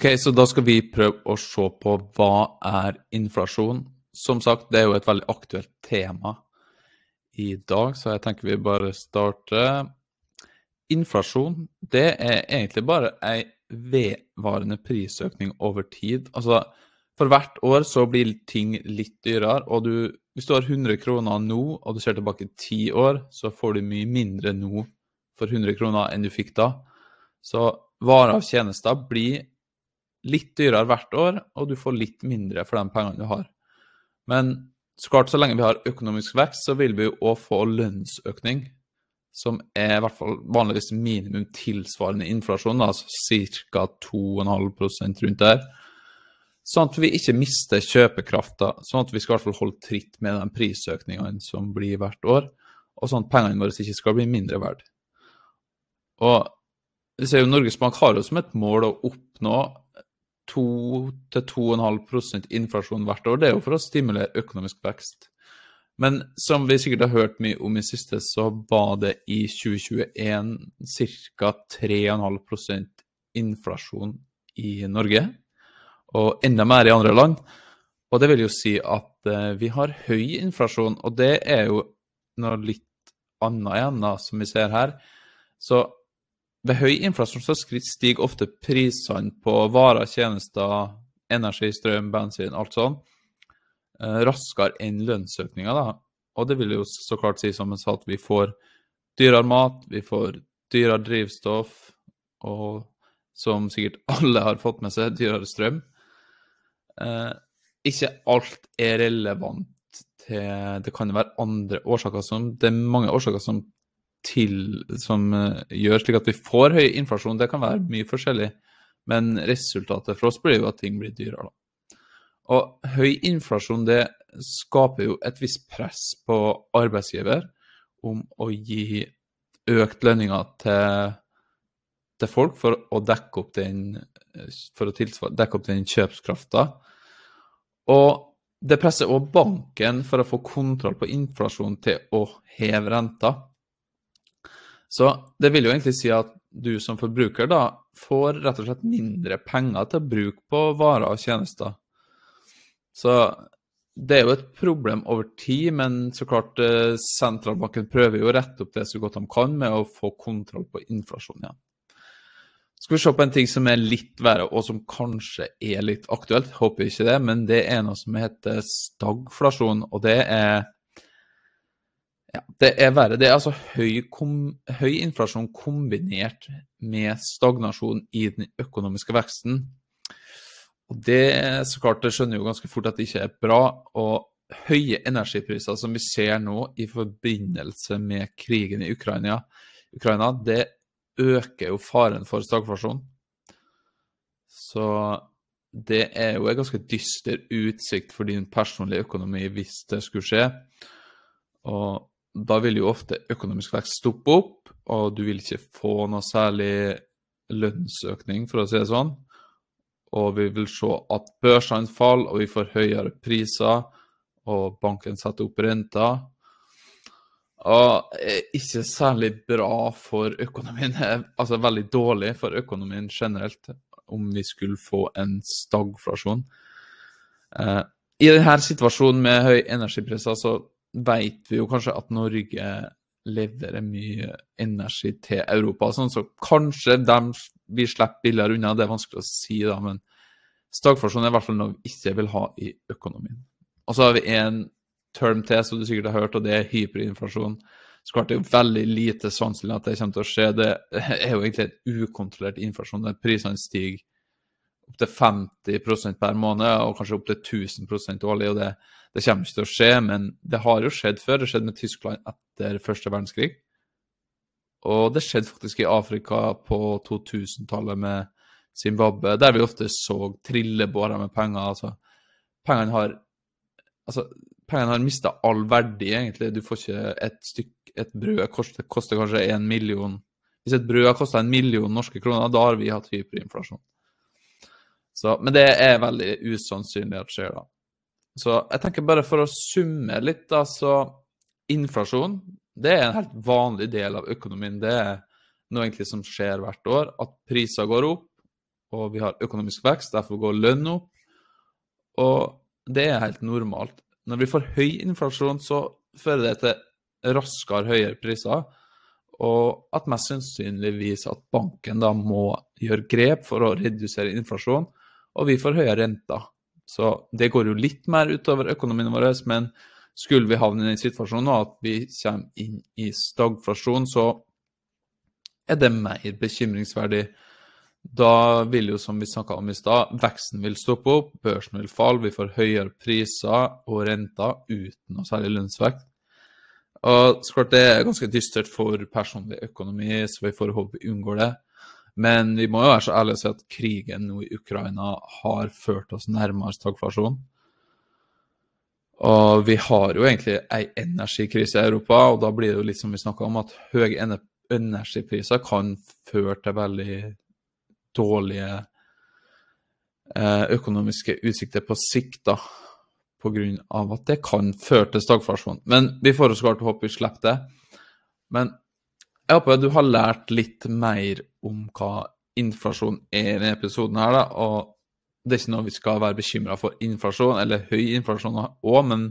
Ok, så da skal vi prøve å se på hva er inflasjon. Som sagt, det er jo et veldig aktuelt tema i dag, så jeg tenker vi bare starter. Inflasjon, det er egentlig bare ei vedvarende prisøkning over tid. Altså, for hvert år så blir ting litt dyrere, og du, hvis du har 100 kroner nå, og du ser tilbake ti år, så får du mye mindre nå for 100 kroner enn du fikk da. Så varer og tjenester blir litt dyrere hvert år, og du får litt mindre for de pengene du har. Men så klart, så lenge vi har økonomisk vekst, så vil vi jo òg få lønnsøkning, som er i hvert fall vanligvis minimum tilsvarende inflasjon, altså ca. 2,5% rundt der. Sånn at vi ikke mister kjøpekrafta, sånn at vi skal i hvert fall holde tritt med de prisøkningene som blir hvert år, og sånn at pengene våre ikke skal bli mindre verdt. Og vi ser jo Norges Bank har jo som et mål å oppnå 2-2,5% inflasjon hvert år. Det er jo for å stimulere økonomisk vekst. Men som vi sikkert har hørt mye om i siste, så var det i 2021 ca. 3,5% inflasjon i Norge. Og enda mer i andre land. Og det vil jo si at eh, vi har høy inflasjon, og det er jo noe litt annet igjen, da, som vi ser her. Så ved høy inflasjon så stiger ofte prisene på varer, tjenester, energi, strøm, bensin, alt sånn, raskere enn lønnsøkninga. Og det vil jo så klart si som jeg sa, at vi får dyrere mat, vi får dyrere drivstoff, og som sikkert alle har fått med seg, dyrere strøm. Eh, ikke alt er relevant til Det kan jo være andre årsaker som Det er mange årsaker som til, som uh, gjør slik at vi får høy inflasjon. Det kan være mye forskjellig, men resultatet for oss blir jo at ting blir dyrere. Da. Og høy inflasjon det skaper jo et visst press på arbeidsgiver om å gi økt lønninger til, til folk for å dekke opp den, tilsvare, dekke opp den kjøpskrafta. Og det presser òg banken for å få kontroll på inflasjon til å heve renta. Så det vil jo egentlig si at du som forbruker da får rett og slett mindre penger til å bruke på varer og tjenester. Så det er jo et problem over tid, men så klart eh, sentralbanken prøver jo å rette opp det så godt de kan med å få kontroll på inflasjonen igjen. Skal vi se på en ting som er litt verre, og som kanskje er litt aktuelt. Håper ikke det, men det er noe som heter stagflasjon. Og det er ja, det er verre. Det er altså høy, kom, høy, inflasjon kombinert med stagnasjon i den økonomiske veksten. Og det så klart, det skjønner jo ganske fort at det ikke er bra. Og høye energipriser som vi ser nå i forbindelse med krigen i Ukraina, Ukraina det øker jo faren for stagflasjon. Så det er jo en ganske dyster utsikt for din personlige økonomi hvis det skulle skje. Og da vil jo ofte økonomisk vekst stoppe opp, og du vil ikke få noe særlig lønnsøkning, for å si det sånn. Og vi vil se at børsene faller, og vi får høyere priser, og banken setter opp renta. Og ikke særlig bra for økonomien, altså veldig dårlig for økonomien generelt, om vi skulle få en stagflasjon. Eh, I denne situasjonen med høy energipriser så vet vi jo kanskje at Norge leverer mye energi til Europa, sånn så kanskje de, vi slipper billigere unna. Det er vanskelig å si, da, men stagflasjon er i hvert fall noe vi ikke vil ha i økonomien. Og så har vi en term til som du sikkert har hørt, og det er hyperinflasjon. Så klart det er veldig lite sannsynlig at det kommer til å skje. Det er jo egentlig en ukontrollert inflasjon der prisene stiger opptil 50% per måned, og kanskje opptil 1000 årlig. og det det kommer ikke til å skje, men det har jo skjedd før. Det skjedde med Tyskland etter første verdenskrig. Og det skjedde faktisk i Afrika på 2000-tallet med Zimbabwe, der vi ofte så trillebårer med penger. Altså, pengene har altså, pengene har mista all verdi, egentlig. Du får ikke et stykk Et brød koster, koster kanskje en million Hvis et brød kosta en million norske kroner, da har vi hatt hyperinflasjon. Så, men det er veldig usannsynlig at skjer, da. Så jeg tenker bare for å summe litt, da, så inflasjon det er en helt vanlig del av økonomien. Det er noe egentlig som skjer hvert år. At priser går opp, og vi har økonomisk vekst, derfor går lønn opp. Og det er helt normalt. Når vi får høy inflasjon, så fører det til raskere høyere priser, og at mest sannsynligvis at banken da må gjøre grep for å redusere inflasjon, og vi får høyere renter. Så det går jo litt mer utover økonomien vår, men skulle vi havne i den situasjonen nå at vi kommer inn i stagflasjon, så er det mer bekymringsverdig. Da vil jo, som vi snakka om i stad, veksten vil stoppe opp, børsen vil falle, vi får høyere priser og renter uten noe særlig lønnsvekt. Og så klart Det er ganske dystert for personlig økonomi, så vi får håpe vi unngår det. Men vi må jo være så ærlige og si at krigen nå i Ukraina har ført oss nærmere stagflasjon. Og vi har jo egentlig ei energikrise i Europa, og da blir det jo litt som vi snakka om, at høye energipriser kan føre til veldig dårlige eh, økonomiske utsikter på sikt, da. På grunn av at det kan føre til stagflasjon. Men vi får så klart håpe vi slipper det. Men jeg håper at du har lært litt mer om hva inflasjon er i denne episoden her, da. Og det er ikke noe vi skal være bekymra for inflasjon, eller høy inflasjon òg, men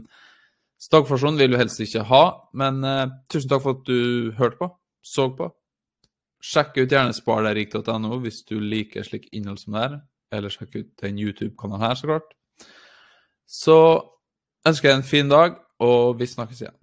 stagflasjon vil du helst ikke ha. Men eh, tusen takk for at du hørte på, så på. Sjekk ut gjerne sparderik.no hvis du liker slik innhold som det er, eller sjekk ut den YouTube-kanalen her, så klart. Så ønsker jeg en fin dag, og vi snakkes igjen.